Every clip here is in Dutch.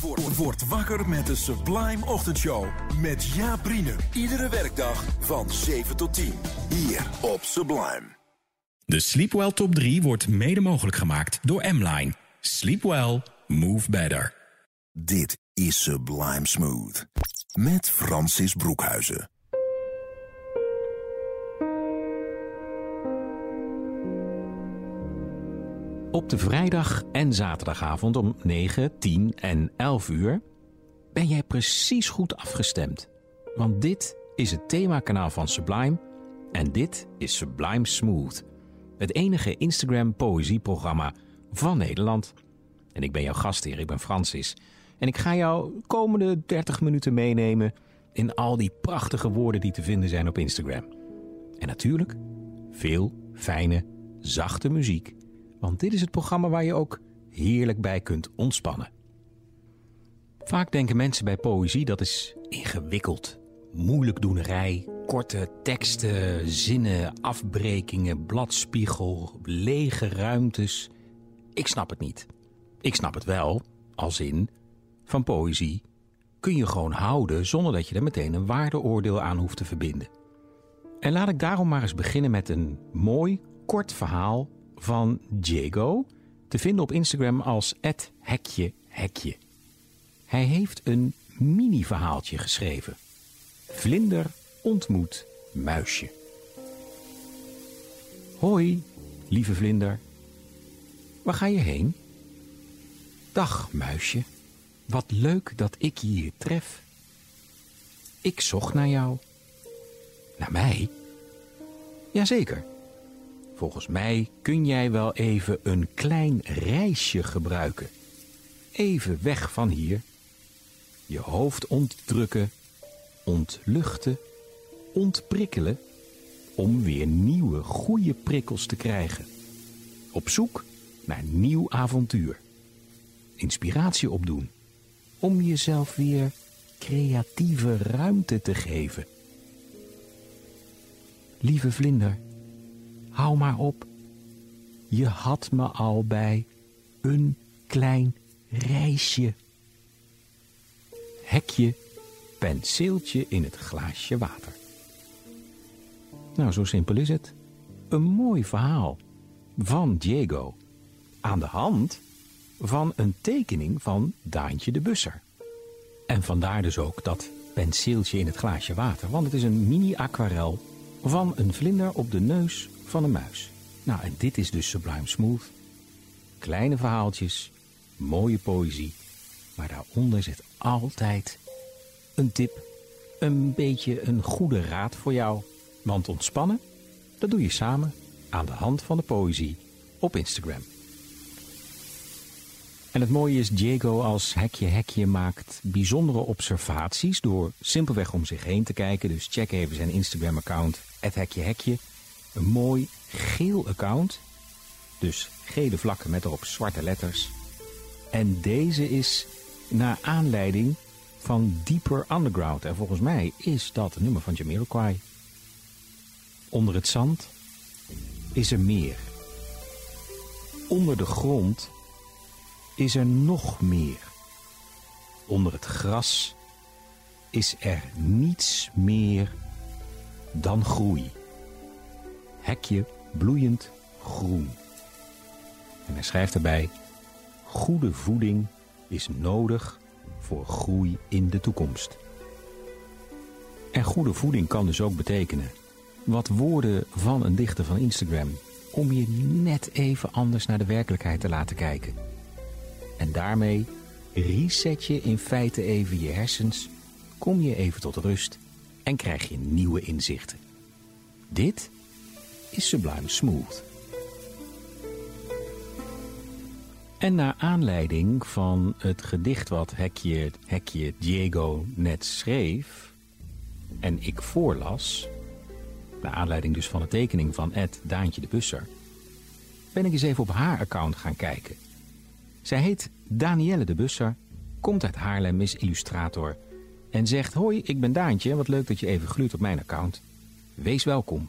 Word, word wakker met de Sublime Ochtendshow. Met Jaap Riene. Iedere werkdag van 7 tot 10. Hier op Sublime. De Sleepwell Top 3 wordt mede mogelijk gemaakt door M-Line. Sleep well, move better. Dit is Sublime Smooth. Met Francis Broekhuizen. Op de vrijdag en zaterdagavond om 9, 10 en 11 uur ben jij precies goed afgestemd. Want dit is het themakanaal van Sublime en dit is Sublime Smooth. Het enige Instagram poëzieprogramma van Nederland. En ik ben jouw gastheer, ik ben Francis. En ik ga jou de komende 30 minuten meenemen in al die prachtige woorden die te vinden zijn op Instagram. En natuurlijk veel fijne, zachte muziek. Want dit is het programma waar je ook heerlijk bij kunt ontspannen. Vaak denken mensen bij poëzie dat is ingewikkeld. Moeilijkdoenerij, korte teksten, zinnen, afbrekingen, bladspiegel, lege ruimtes. Ik snap het niet. Ik snap het wel, als in van poëzie kun je gewoon houden zonder dat je er meteen een waardeoordeel aan hoeft te verbinden. En laat ik daarom maar eens beginnen met een mooi, kort verhaal van Diego, te vinden op Instagram als hekje hekje. Hij heeft een mini-verhaaltje geschreven. Vlinder ontmoet muisje. Hoi, lieve vlinder. Waar ga je heen? Dag, muisje. Wat leuk dat ik je hier tref. Ik zocht naar jou. Naar mij? Jazeker. Volgens mij kun jij wel even een klein reisje gebruiken. Even weg van hier. Je hoofd ontdrukken, ontluchten, ontprikkelen om weer nieuwe, goede prikkels te krijgen. Op zoek naar nieuw avontuur. Inspiratie opdoen om jezelf weer creatieve ruimte te geven. Lieve vlinder, hou maar op. Je had me al bij een klein reisje. Hekje, penseeltje in het glaasje water. Nou, zo simpel is het. Een mooi verhaal van Diego. Aan de hand van een tekening van Daantje de Busser. En vandaar dus ook dat penseeltje in het glaasje water, want het is een mini-aquarel van een vlinder op de neus van een muis. Nou, en dit is dus Sublime Smooth. Kleine verhaaltjes, mooie poëzie, maar daaronder zit altijd een tip, een beetje een goede raad voor jou. Want ontspannen, dat doe je samen aan de hand van de poëzie op Instagram. En het mooie is, Diego als hekje hekje maakt bijzondere observaties door simpelweg om zich heen te kijken. Dus check even zijn Instagram-account, hekje hekje. Een mooi geel account, dus gele vlakken met erop zwarte letters. En deze is naar aanleiding van Deeper Underground. En volgens mij is dat het nummer van Jamiroquai. Onder het zand is er meer. Onder de grond is er nog meer. Onder het gras is er niets meer dan groei. Hekje bloeiend groen. En hij schrijft erbij: Goede voeding is nodig voor groei in de toekomst. En goede voeding kan dus ook betekenen wat woorden van een dichter van Instagram om je net even anders naar de werkelijkheid te laten kijken. En daarmee reset je in feite even je hersens, kom je even tot rust en krijg je nieuwe inzichten. Dit is Sublime Smooth. En naar aanleiding van het gedicht wat Hekje, Hekje Diego net schreef en ik voorlas, naar aanleiding dus van de tekening van Ed Daantje de Busser, ben ik eens even op haar account gaan kijken. Zij heet Danielle de Busser, komt uit Haarlem, is illustrator en zegt: Hoi, ik ben Daantje, wat leuk dat je even gluurt op mijn account. Wees welkom.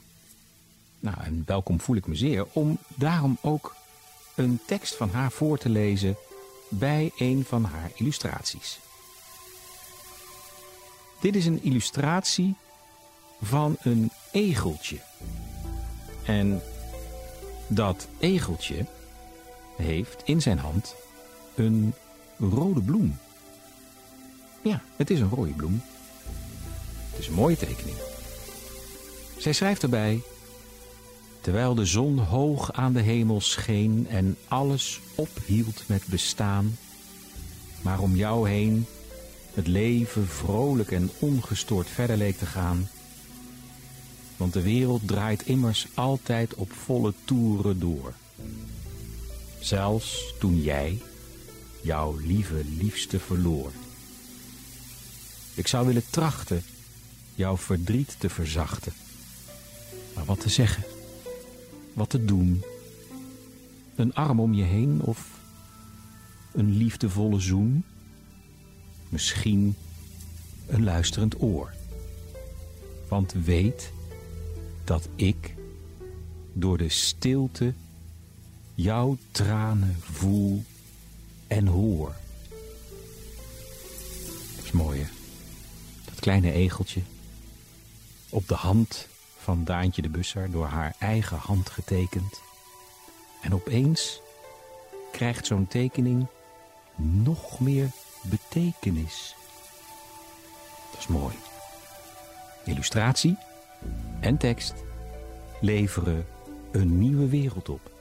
Nou, en welkom voel ik me zeer om daarom ook een tekst van haar voor te lezen bij een van haar illustraties. Dit is een illustratie van een egeltje. En dat egeltje heeft in zijn hand een rode bloem. Ja, het is een rode bloem. Het is een mooie tekening. Zij schrijft erbij: Terwijl de zon hoog aan de hemel scheen en alles ophield met bestaan, maar om jou heen het leven vrolijk en ongestoord verder leek te gaan. Want de wereld draait immers altijd op volle toeren door. Zelfs toen jij jouw lieve liefste verloor. Ik zou willen trachten jouw verdriet te verzachten. Maar wat te zeggen? Wat te doen? Een arm om je heen of een liefdevolle zoen? Misschien een luisterend oor. Want weet dat ik door de stilte jouw tranen voel en hoor. Dat is mooi? Dat kleine egeltje op de hand van Daantje de Busser door haar eigen hand getekend. En opeens krijgt zo'n tekening nog meer betekenis. Dat is mooi. Illustratie en tekst leveren een nieuwe wereld op.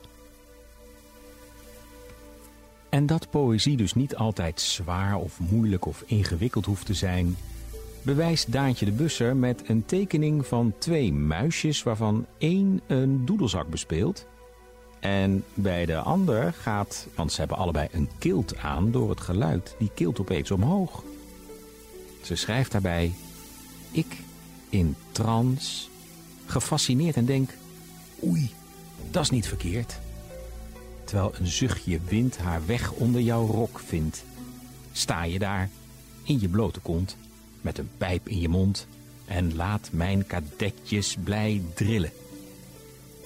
En dat poëzie dus niet altijd zwaar of moeilijk of ingewikkeld hoeft te zijn, bewijst Daantje de Busser met een tekening van twee muisjes waarvan één een doedelzak bespeelt. En bij de ander gaat, want ze hebben allebei een kilt aan door het geluid, die kilt opeens omhoog. Ze schrijft daarbij, ik in trance, gefascineerd en denk, oei, dat is niet verkeerd. Terwijl een zuchtje wind haar weg onder jouw rok vindt, sta je daar in je blote kont met een pijp in je mond en laat mijn kadetjes blij drillen.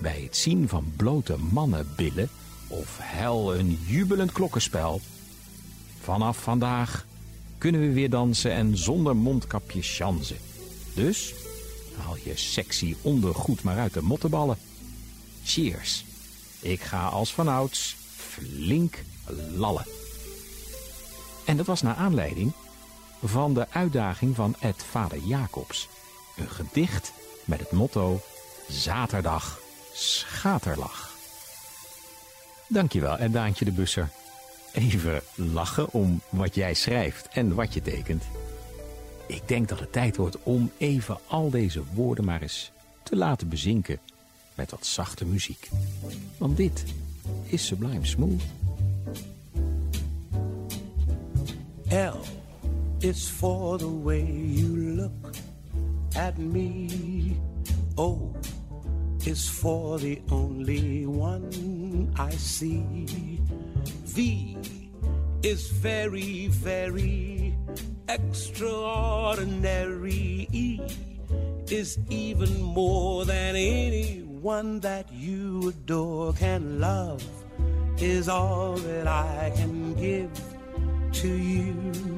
Bij het zien van blote mannenbillen of hel een jubelend klokkenspel. Vanaf vandaag kunnen we weer dansen en zonder mondkapje chansen. Dus haal je sexy ondergoed maar uit de mottenballen. Cheers. Ik ga als vanouds flink lallen. En dat was naar aanleiding van de uitdaging van Ed Vader Jacobs. Een gedicht met het motto Zaterdag Schaterlach. Dankjewel, Ed Daantje de Busser. Even lachen om wat jij schrijft en wat je tekent. Ik denk dat het tijd wordt om even al deze woorden maar eens te laten bezinken met wat zachte muziek. Want dit is Sublime Smooth. L is for the way you look at me. Oh, o is for the only one I see. V is very, very extraordinary. E is even more than anyone that you adore can love, is all that I can give to you.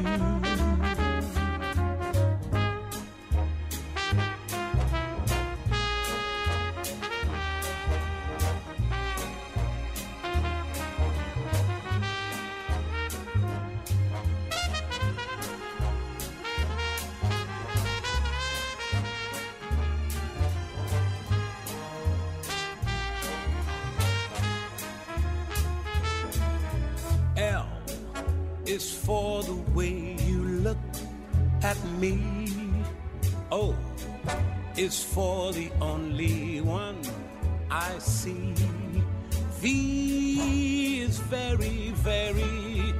Is for the way you look at me. O is for the only one I see. V is very, very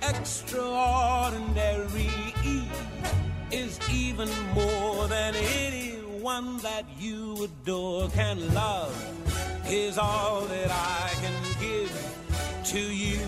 extraordinary. E is even more than anyone that you adore can love. Is all that I can give to you.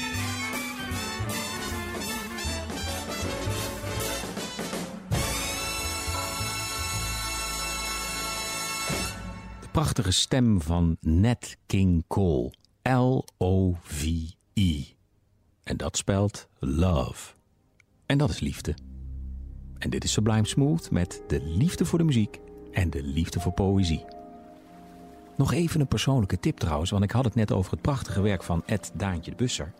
Prachtige stem van Nat King Cole. L-O-V-E. En dat spelt love. En dat is liefde. En dit is Sublime Smooth met de liefde voor de muziek en de liefde voor poëzie. Nog even een persoonlijke tip trouwens, want ik had het net over het prachtige werk van Ed Daantje de Busser.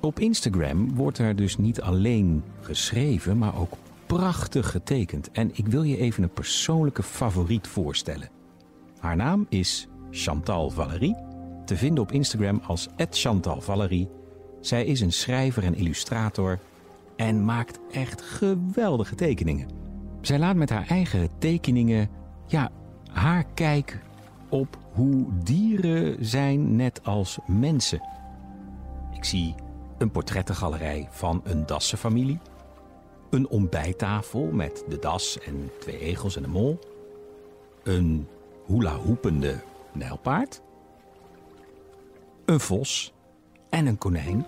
Op Instagram wordt er dus niet alleen geschreven, maar ook prachtig getekend. En ik wil je even een persoonlijke favoriet voorstellen. Haar naam is Chantal Valerie, te vinden op Instagram als Chantal Valerie. Zij is een schrijver en illustrator en maakt echt geweldige tekeningen. Zij laat met haar eigen tekeningen ja, haar kijk op hoe dieren zijn net als mensen. Ik zie een portrettengalerij van een dassenfamilie, een ontbijttafel met de das en twee egels en een mol, een hula-hoepende nijlpaard, een vos en een konijn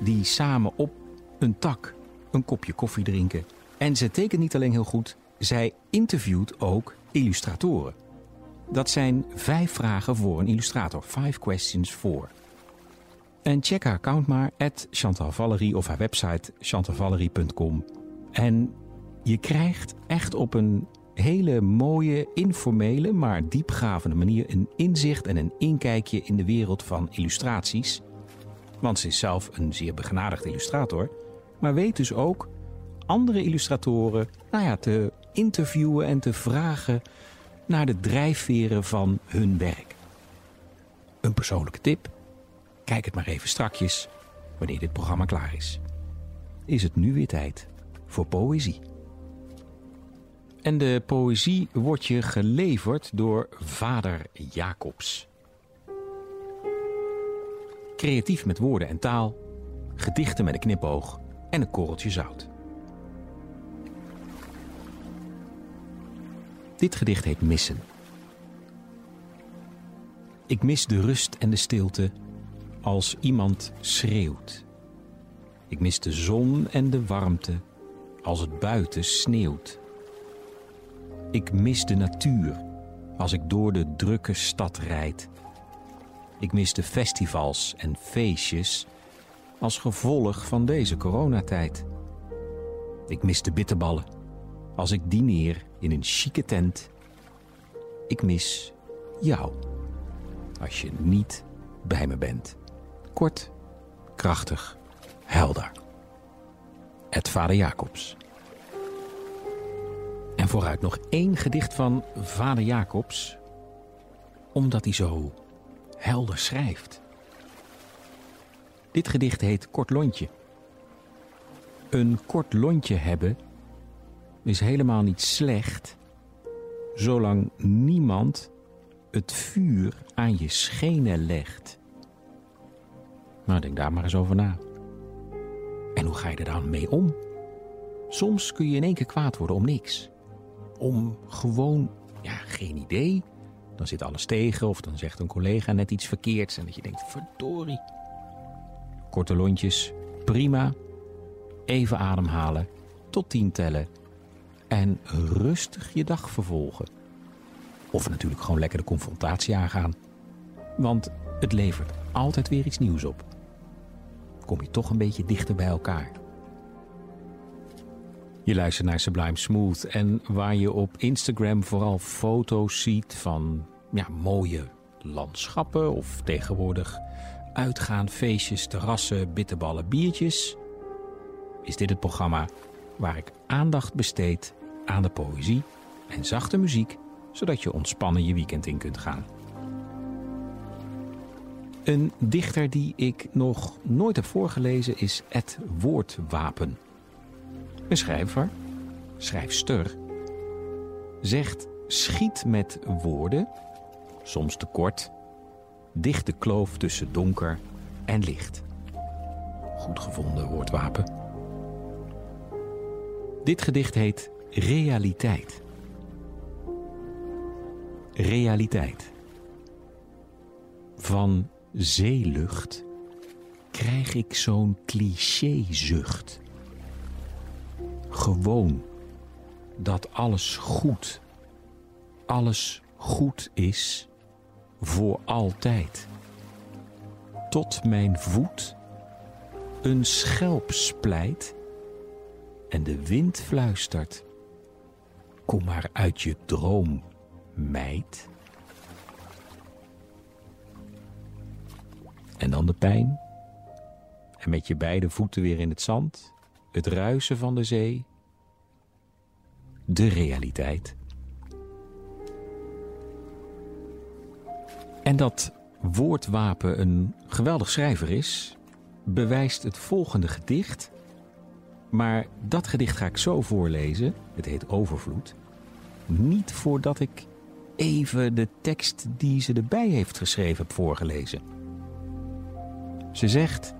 die samen op een tak een kopje koffie drinken. En ze tekent niet alleen heel goed, zij interviewt ook illustratoren. Dat zijn vijf vragen voor een illustrator. Five questions for. En check haar account maar, at Chantal Valerie of haar website chantalvalerie.com. En je krijgt echt op een hele mooie, informele, maar diepgravende manier een inzicht en een inkijkje in de wereld van illustraties. Want ze is zelf een zeer begenadigd illustrator, maar weet dus ook andere illustratoren nou ja, te interviewen en te vragen naar de drijfveren van hun werk. Een persoonlijke tip? Kijk het maar even strakjes wanneer dit programma klaar is. Is het nu weer tijd voor poëzie? En de poëzie wordt je geleverd door vader Jacobs. Creatief met woorden en taal, gedichten met een knipoog en een korreltje zout. Dit gedicht heet Missen. Ik mis de rust en de stilte als iemand schreeuwt. Ik mis de zon en de warmte als het buiten sneeuwt. Ik mis de natuur als ik door de drukke stad rijd. Ik mis de festivals en feestjes als gevolg van deze coronatijd. Ik mis de bitterballen als ik dineer in een chique tent. Ik mis jou als je niet bij me bent. Kort, krachtig, helder. Het Vader Jacobs. En vooruit nog één gedicht van Vader Jacobs, omdat hij zo helder schrijft. Dit gedicht heet Kort Lontje. Een kort lontje hebben is helemaal niet slecht, zolang niemand het vuur aan je schenen legt. Nou, denk daar maar eens over na. En hoe ga je er dan mee om? Soms kun je in één keer kwaad worden om niks. Om gewoon, ja, geen idee. Dan zit alles tegen of dan zegt een collega net iets verkeerds en dat je denkt, verdorie. Korte lontjes, prima. Even ademhalen, tot tien tellen en rustig je dag vervolgen. Of natuurlijk gewoon lekker de confrontatie aangaan. Want het levert altijd weer iets nieuws op. Kom je toch een beetje dichter bij elkaar. Je luistert naar Sublime Smooth en waar je op Instagram vooral foto's ziet van ja, mooie landschappen of tegenwoordig uitgaan, feestjes, terrassen, bitterballen, biertjes, is dit het programma waar ik aandacht besteed aan de poëzie en zachte muziek, zodat je ontspannen je weekend in kunt gaan. Een dichter die ik nog nooit heb voorgelezen is Ed Woordwapen. Een schrijver, schrijfster, zegt schiet met woorden, soms te kort, dicht de kloof tussen donker en licht. Goed gevonden woordwapen. Dit gedicht heet Realiteit. Realiteit. Van zeelucht krijg ik zo'n clichézucht. Gewoon dat alles goed, alles goed is voor altijd. Tot mijn voet een schelp splijt en de wind fluistert: Kom maar uit je droom, meid. En dan de pijn. En met je beide voeten weer in het zand, het ruisen van de zee, de realiteit. En dat Woordwapen een geweldig schrijver is, bewijst het volgende gedicht. Maar dat gedicht ga ik zo voorlezen, het heet Overvloed. Niet voordat ik even de tekst die ze erbij heeft geschreven heb voorgelezen. Ze zegt: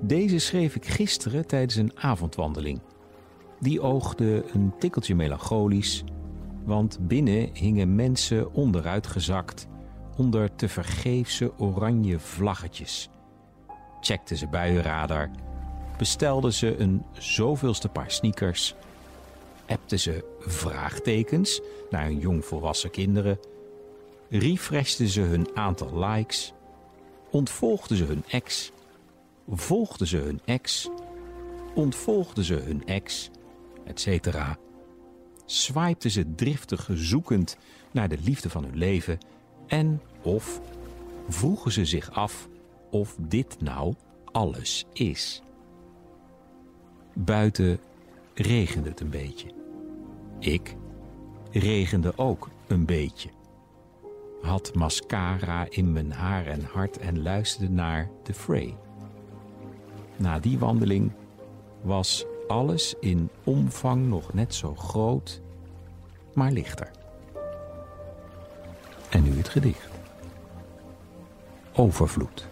Deze schreef ik gisteren tijdens een avondwandeling. Die oogde een tikkeltje melancholisch, want binnen hingen mensen onderuitgezakt onder te vergeefse oranje vlaggetjes. Checkten ze buienradar, bestelden ze een zoveelste paar sneakers, appten ze vraagtekens naar hun jongvolwassen kinderen, refreshten ze hun aantal likes, ontvolgden ze hun ex, volgden ze hun ex, ontvolgden ze hun ex, etc. Swipten ze driftig zoekend naar de liefde van hun leven en of vroegen ze zich af of dit nou alles is. Buiten regende het een beetje. Ik regende ook een beetje. Had mascara in mijn haar en hart en luisterde naar The Fray. Na die wandeling was alles in omvang nog net zo groot, maar lichter. En nu het gedicht. Overvloed.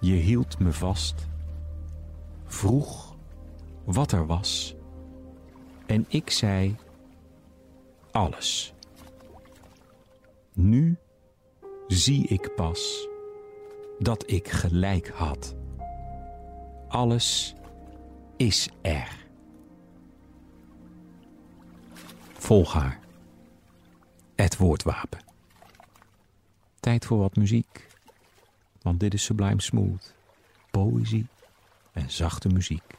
Je hield me vast, vroeg wat er was, en ik zei alles. Nu zie ik pas dat ik gelijk had. Alles is er. Volg haar. Het woordwapen. Tijd voor wat muziek. Want dit is Sublime Smooth. Poëzie en zachte muziek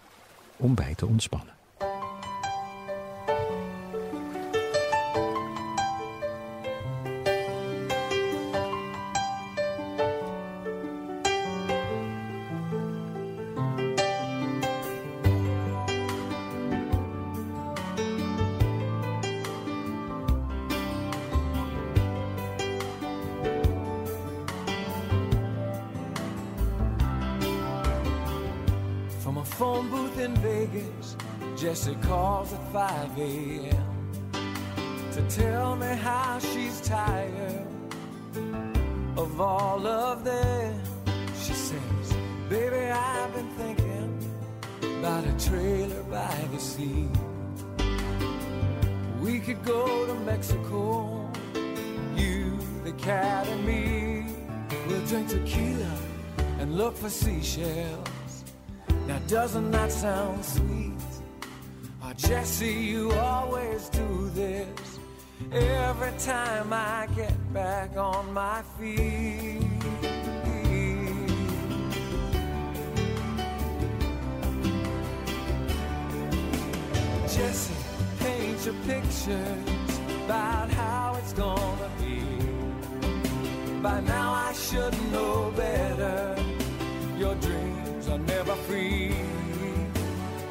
om bij te ontspannen. Jesse, you always do this every time I get back on my feet. Jesse, paint your pictures about how it's gonna be. By now I should know better. Your dreams are never free.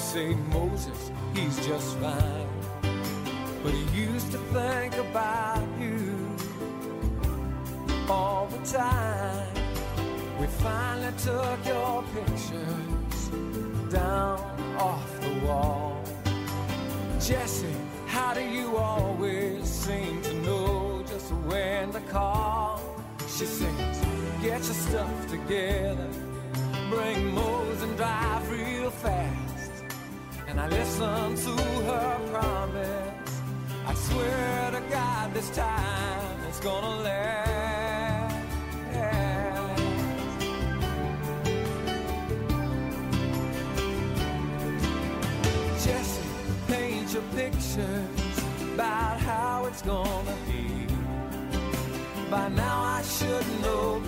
Say, Moses, he's just fine. But he used to think about you all the time. We finally took your pictures down off the wall. Jesse, how do you always seem to know just when to call? She sings, get your stuff together, bring Mose and drive real fast. And I listen to her promise. I swear to God, this time it's gonna last. Jesse, paint your pictures about how it's gonna be. By now I should know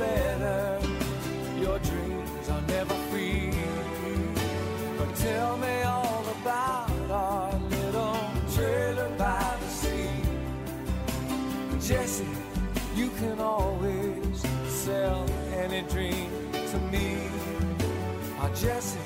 any dream to me. Oh, Jesse,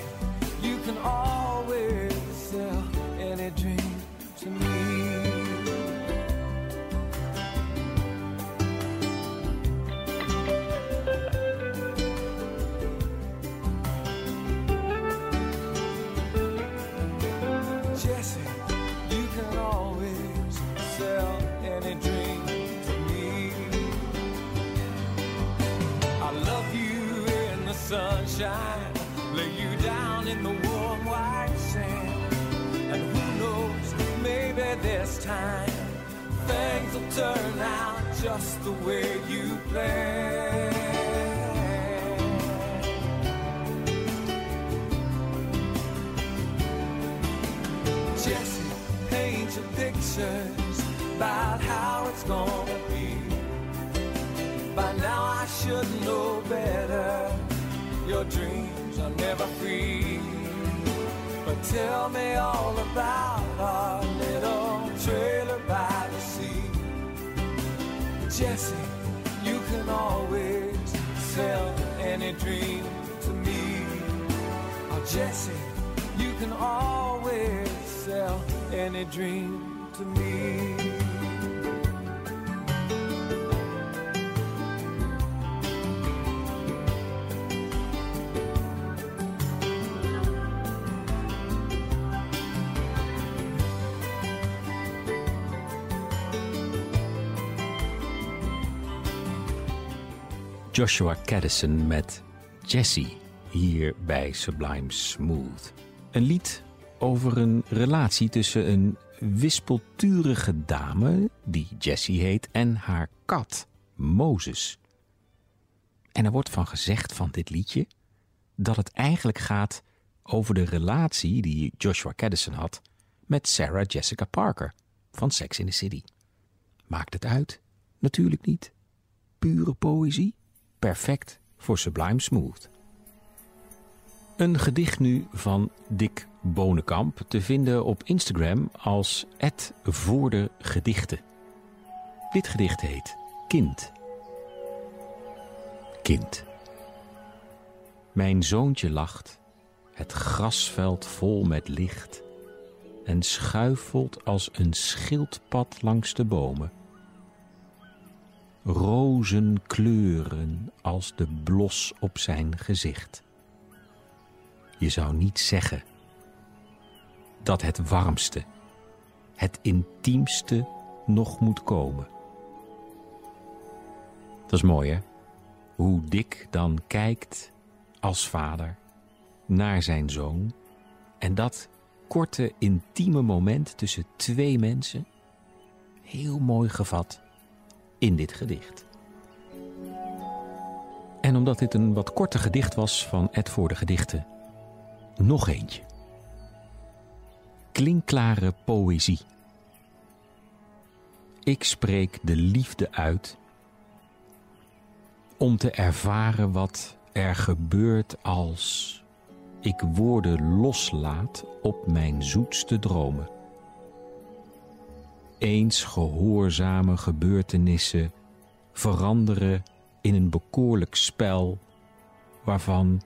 turn out just the way you planned. Jesse, paint your pictures about how it's gonna be. By now I should know better. Your dreams are never free. But tell me all about our Jesse, you can always sell any dream to me. Oh, Jesse, you can always sell any dream to me. Joshua Caddison met Jessie hier bij Sublime Smooth. Een lied over een relatie tussen een wispelturige dame, die Jessie heet, en haar kat, Moses. En er wordt van gezegd van dit liedje dat het eigenlijk gaat over de relatie die Joshua Caddison had met Sarah Jessica Parker van Sex in the City. Maakt het uit? Natuurlijk niet. Pure poëzie? Perfect voor Sublime Smooth. Een gedicht nu van Dick Bonenkamp te vinden op Instagram als gedichten. Dit gedicht heet Kind. Kind. Mijn zoontje lacht, het grasveld vol met licht en schuifelt als een schildpad langs de bomen. Rozen kleuren als de blos op zijn gezicht. Je zou niet zeggen dat het warmste, het intiemste nog moet komen. Dat is mooi, hè? Hoe Dick dan kijkt als vader naar zijn zoon. En dat korte, intieme moment tussen twee mensen, heel mooi gevat in dit gedicht. En omdat dit een wat korter gedicht was van Ed voor de Gedichten, nog eentje. Klinkklare poëzie. Ik spreek de liefde uit om te ervaren wat er gebeurt als ik woorden loslaat op mijn zoetste dromen. Eens gehoorzame gebeurtenissen veranderen in een bekoorlijk spel waarvan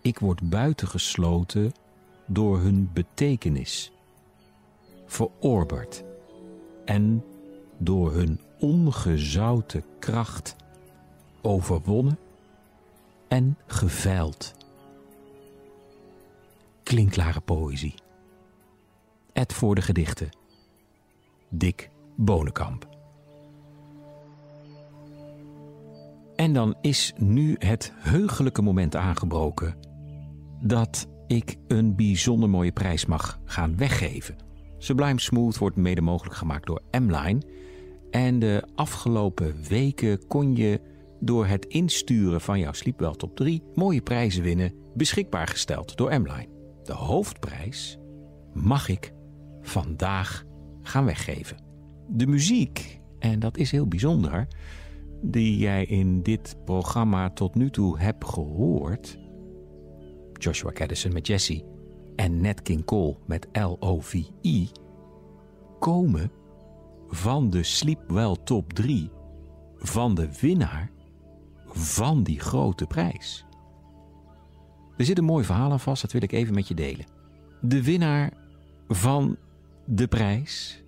ik word buitengesloten door hun betekenis, verorberd en door hun ongezouten kracht overwonnen en geveild. Klinkklare poëzie. Ed voor de gedichten. Dick Bonenkamp. En dan is nu het heugelijke moment aangebroken dat ik een bijzonder mooie prijs mag gaan weggeven. Sublime Smooth wordt mede mogelijk gemaakt door M-Line. En de afgelopen weken kon je door het insturen van jouw Sleepwell Top 3 mooie prijzen winnen, beschikbaar gesteld door M-Line. De hoofdprijs mag ik vandaag gaan weggeven. De muziek, en dat is heel bijzonder, die jij in dit programma tot nu toe hebt gehoord. Joshua Caddison met Jesse en Nat King Cole met L-O-V-I komen van de Sleepwell Top 3 van de winnaar van die grote prijs. Er zit een mooi verhaal aan vast, dat wil ik even met je delen. De winnaar van de prijs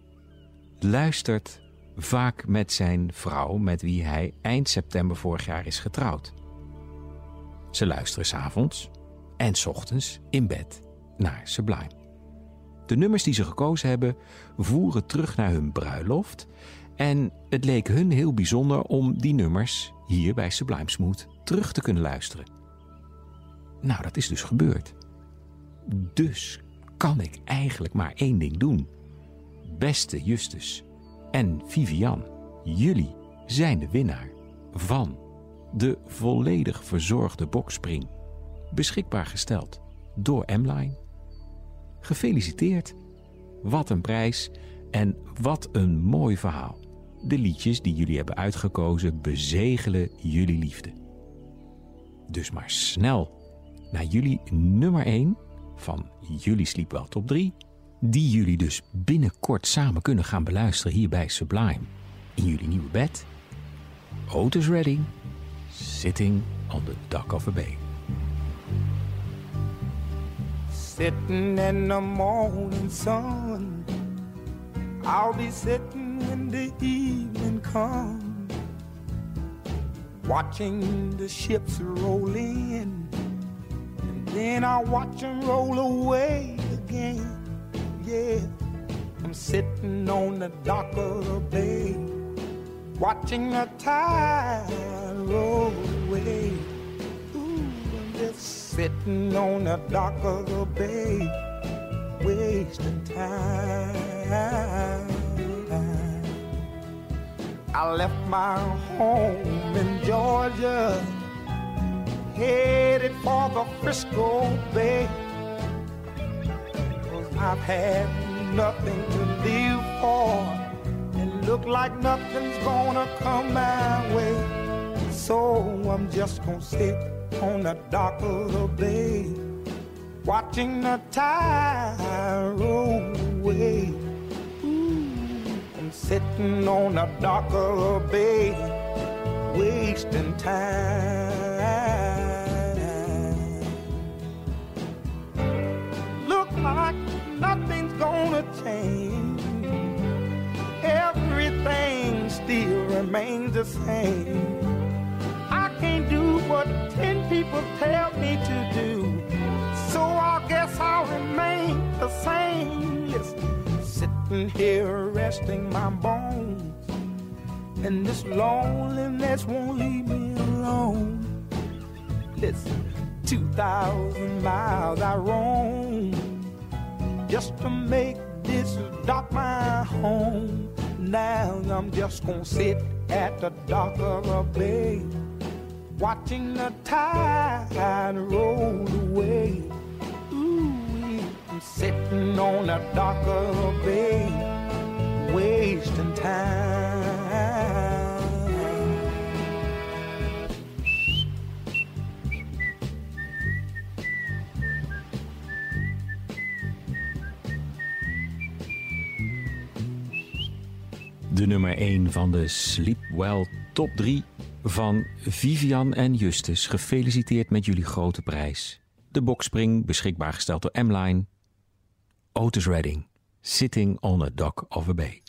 luistert vaak met zijn vrouw, met wie hij eind september vorig jaar is getrouwd. Ze luisteren s'avonds en s ochtends in bed naar Sublime. De nummers die ze gekozen hebben voeren terug naar hun bruiloft en het leek hun heel bijzonder om die nummers hier bij Sublime Smooth terug te kunnen luisteren. Nou, dat is dus gebeurd. Dus kan ik eigenlijk maar één ding doen. Beste Justus en Vivian, jullie zijn de winnaar van de volledig verzorgde bokspring. Beschikbaar gesteld door M-Line. Gefeliciteerd. Wat een prijs en wat een mooi verhaal. De liedjes die jullie hebben uitgekozen bezegelen jullie liefde. Dus maar snel naar jullie nummer 1 van jullie Sleepwell Top 3, die jullie dus binnenkort samen kunnen gaan beluisteren hier bij Sublime in jullie nieuwe bed. Otis Redding, Sitting on the Dock of a Bay. Sitting in the morning sun, I'll be sitting when the evening comes, watching the ships roll in. Then I watch them roll away again. Yeah, I'm sitting on the dock of the bay, watching the tide roll away. Ooh, I'm just sitting on the dock of the bay, wasting time. I left my home in Georgia headed for the Frisco Bay. Cause I've had nothing to live for. And look like nothing's gonna come my way. So I'm just gonna sit on the dock of the bay, watching the tide roll away. Sitting on the dock of the bay, wasting time. Remains the same. I can't do what ten people tell me to do. So I guess I'll remain the same. Sitting here resting my bones. And this loneliness won't leave me alone. Listen 2,000 miles I roam just to make this dock my home. Now I'm just gonna sit at the dock of a bay, watching the tide roll away. Ooh, I'm sitting on the dock of a bay, wasting time. De nummer 1 van de Sleepwell Top 3 van Vivian en Justus. Gefeliciteerd met jullie grote prijs. De bokspring beschikbaar gesteld door M-Line. Otis Redding, Sitting on a Dock of a Bay.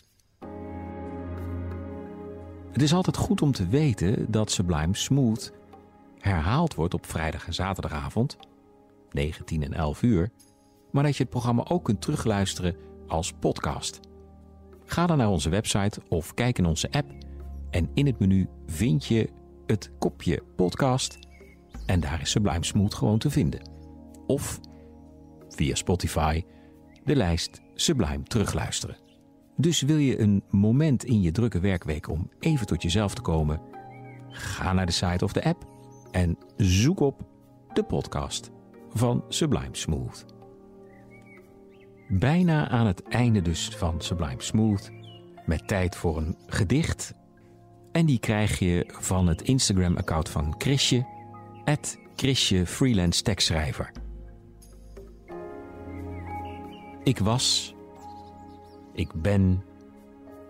Het is altijd goed om te weten dat Sublime Smooth herhaald wordt op vrijdag en zaterdagavond, 19 en 11 uur, maar dat je het programma ook kunt terugluisteren als podcast. Ga dan naar onze website of kijk in onze app en in het menu vind je het kopje podcast en daar is Sublime Smooth gewoon te vinden. Of via Spotify de lijst Sublime terugluisteren. Dus wil je een moment in je drukke werkweek om even tot jezelf te komen? Ga naar de site of de app en zoek op de podcast van Sublime Smooth. Bijna aan het einde dus van Sublime Smooth. Met tijd voor een gedicht. En die krijg je van het Instagram-account van Chrisje. Het Chrisje Freelance Tekstschrijver. Ik was, ik ben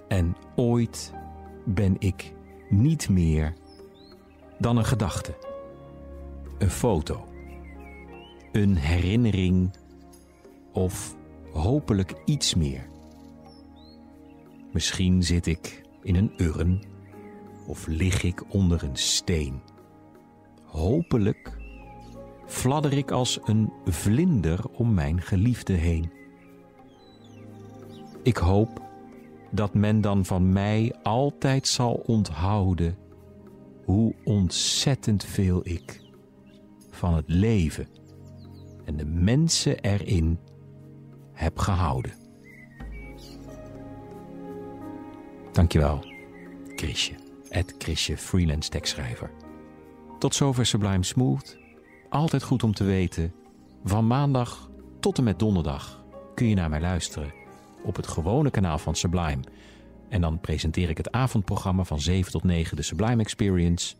en ooit ben ik niet meer dan een gedachte. Een foto. Een herinnering of hopelijk iets meer. Misschien zit ik in een urn of lig ik onder een steen. Hopelijk fladder ik als een vlinder om mijn geliefde heen. Ik hoop dat men dan van mij altijd zal onthouden hoe ontzettend veel ik van het leven en de mensen erin heb gehouden. Dankjewel, Chrisje. Het Chrisje freelance tekstschrijver. Tot zover Sublime Smooth. Altijd goed om te weten. Van maandag tot en met donderdag kun je naar mij luisteren op het gewone kanaal van Sublime. En dan presenteer ik het avondprogramma van 7 tot 9, de Sublime Experience.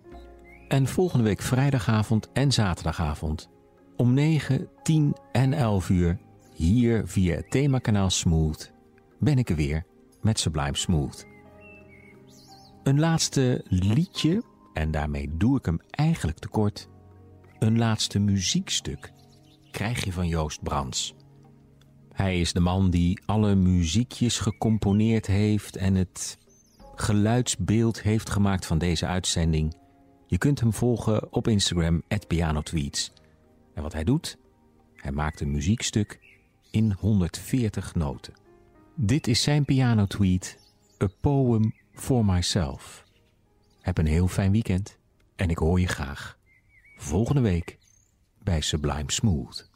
En volgende week vrijdagavond en zaterdagavond om 9, 10 en 11 uur hier via het themakanaal Smooth ben ik er weer met Sublime Smooth. Een laatste liedje, en daarmee doe ik hem eigenlijk tekort. Een laatste muziekstuk krijg je van Joost Brands. Hij is de man die alle muziekjes gecomponeerd heeft en het geluidsbeeld heeft gemaakt van deze uitzending. Je kunt hem volgen op Instagram, pianotweets. En wat hij doet? Hij maakt een muziekstuk in 140 noten. Dit is zijn pianotweet, A Poem for Myself. Heb een heel fijn weekend en ik hoor je graag volgende week bij Sublime Smooth.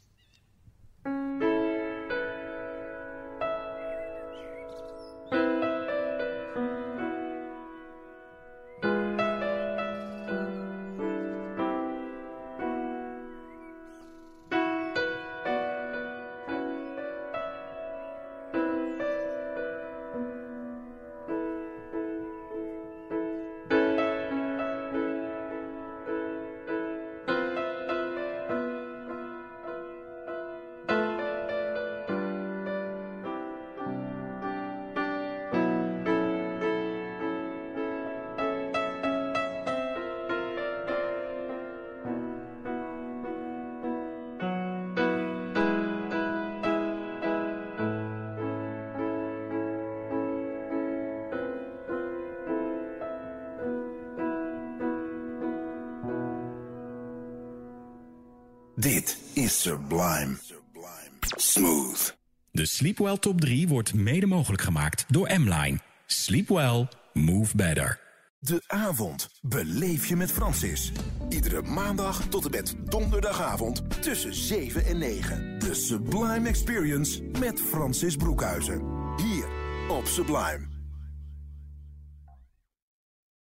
Dit is Sublime. Smooth. De Sleepwell Top 3 wordt mede mogelijk gemaakt door M-Line. Sleep well, move better. De avond beleef je met Francis. Iedere maandag tot en met donderdagavond tussen 7 en 9. De Sublime Experience met Francis Broekhuizen. Hier op Sublime.